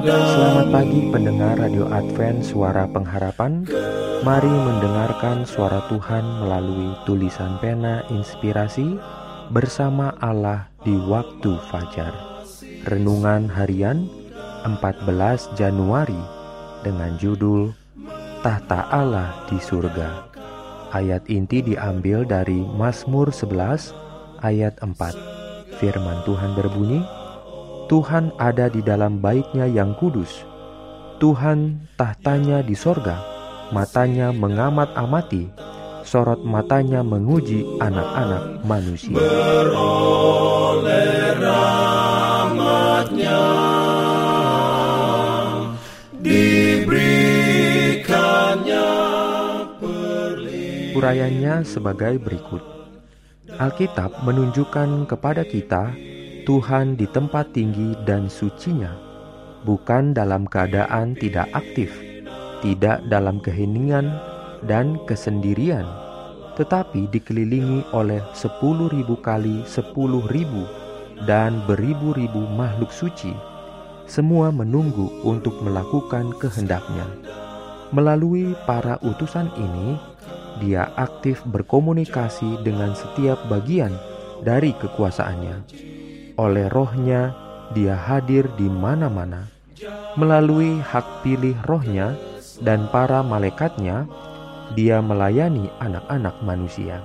Selamat pagi pendengar Radio Advent Suara Pengharapan. Mari mendengarkan suara Tuhan melalui tulisan pena inspirasi Bersama Allah di waktu fajar. Renungan harian 14 Januari Dengan judul Tahta Allah di surga. Ayat inti diambil dari Mazmur 11 ayat 4 Firman Tuhan berbunyi Tuhan ada di dalam baitnya yang kudus Tuhan tahtanya di sorga, matanya mengamat-amati, sorot matanya menguji anak-anak manusia. Beroleh sebagai berikut. Alkitab menunjukkan kepada kita Tuhan di tempat tinggi dan sucinya, bukan dalam keadaan tidak aktif, tidak dalam keheningan dan kesendirian, tetapi dikelilingi oleh sepuluh ribu kali sepuluh ribu dan beribu-ribu makhluk suci, semua menunggu untuk melakukan kehendaknya. Melalui para utusan ini, dia aktif berkomunikasi dengan setiap bagian dari kekuasaannya. Oleh rohnya, dia hadir di mana-mana. Melalui hak pilih rohnya dan para malaikatnya, dia melayani anak-anak manusia.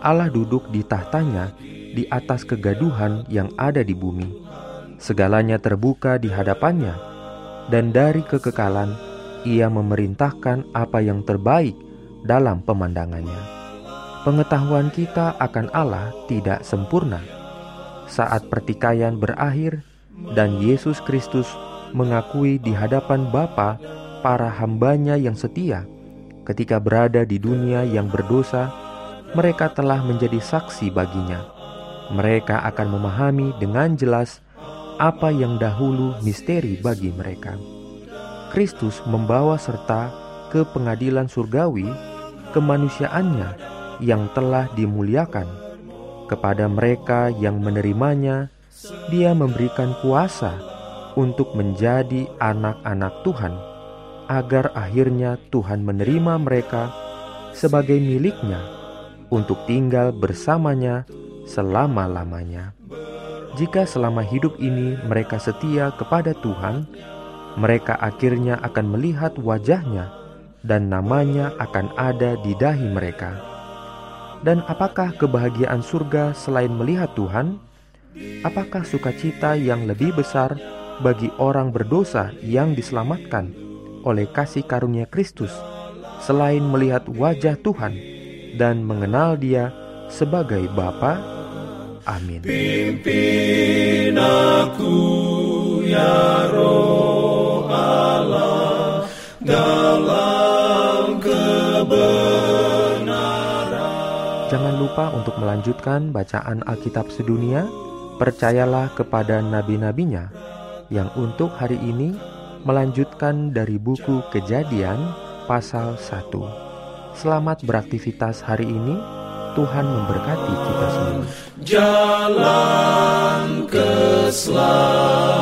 Allah duduk di tahtanya di atas kegaduhan yang ada di bumi. Segalanya terbuka di hadapannya, dan dari kekekalan ia memerintahkan apa yang terbaik dalam pemandangannya. Pengetahuan kita akan Allah tidak sempurna. Saat pertikaian berakhir dan Yesus Kristus mengakui di hadapan Bapa para hambanya yang setia, ketika berada di dunia yang berdosa, mereka telah menjadi saksi baginya. Mereka akan memahami dengan jelas apa yang dahulu misteri bagi mereka. Kristus membawa serta ke pengadilan surgawi kemanusiaannya yang telah dimuliakan. Kepada mereka yang menerimanya, dia memberikan kuasa untuk menjadi anak-anak Tuhan, agar akhirnya Tuhan menerima mereka sebagai miliknya untuk tinggal bersamanya selama-lamanya. Jika selama hidup ini mereka setia kepada Tuhan, mereka akhirnya akan melihat wajahnya dan namanya akan ada di dahi mereka. Dan apakah kebahagiaan surga selain melihat Tuhan? Apakah sukacita yang lebih besar bagi orang berdosa yang diselamatkan oleh kasih karunia Kristus selain melihat wajah Tuhan dan mengenal Dia sebagai Bapa? Amin. Pimpin aku ya roh Jangan lupa untuk melanjutkan bacaan Alkitab sedunia. Percayalah kepada nabi-nabinya yang untuk hari ini melanjutkan dari buku Kejadian pasal 1. Selamat beraktivitas hari ini. Tuhan memberkati kita semua. Jalan keselamatan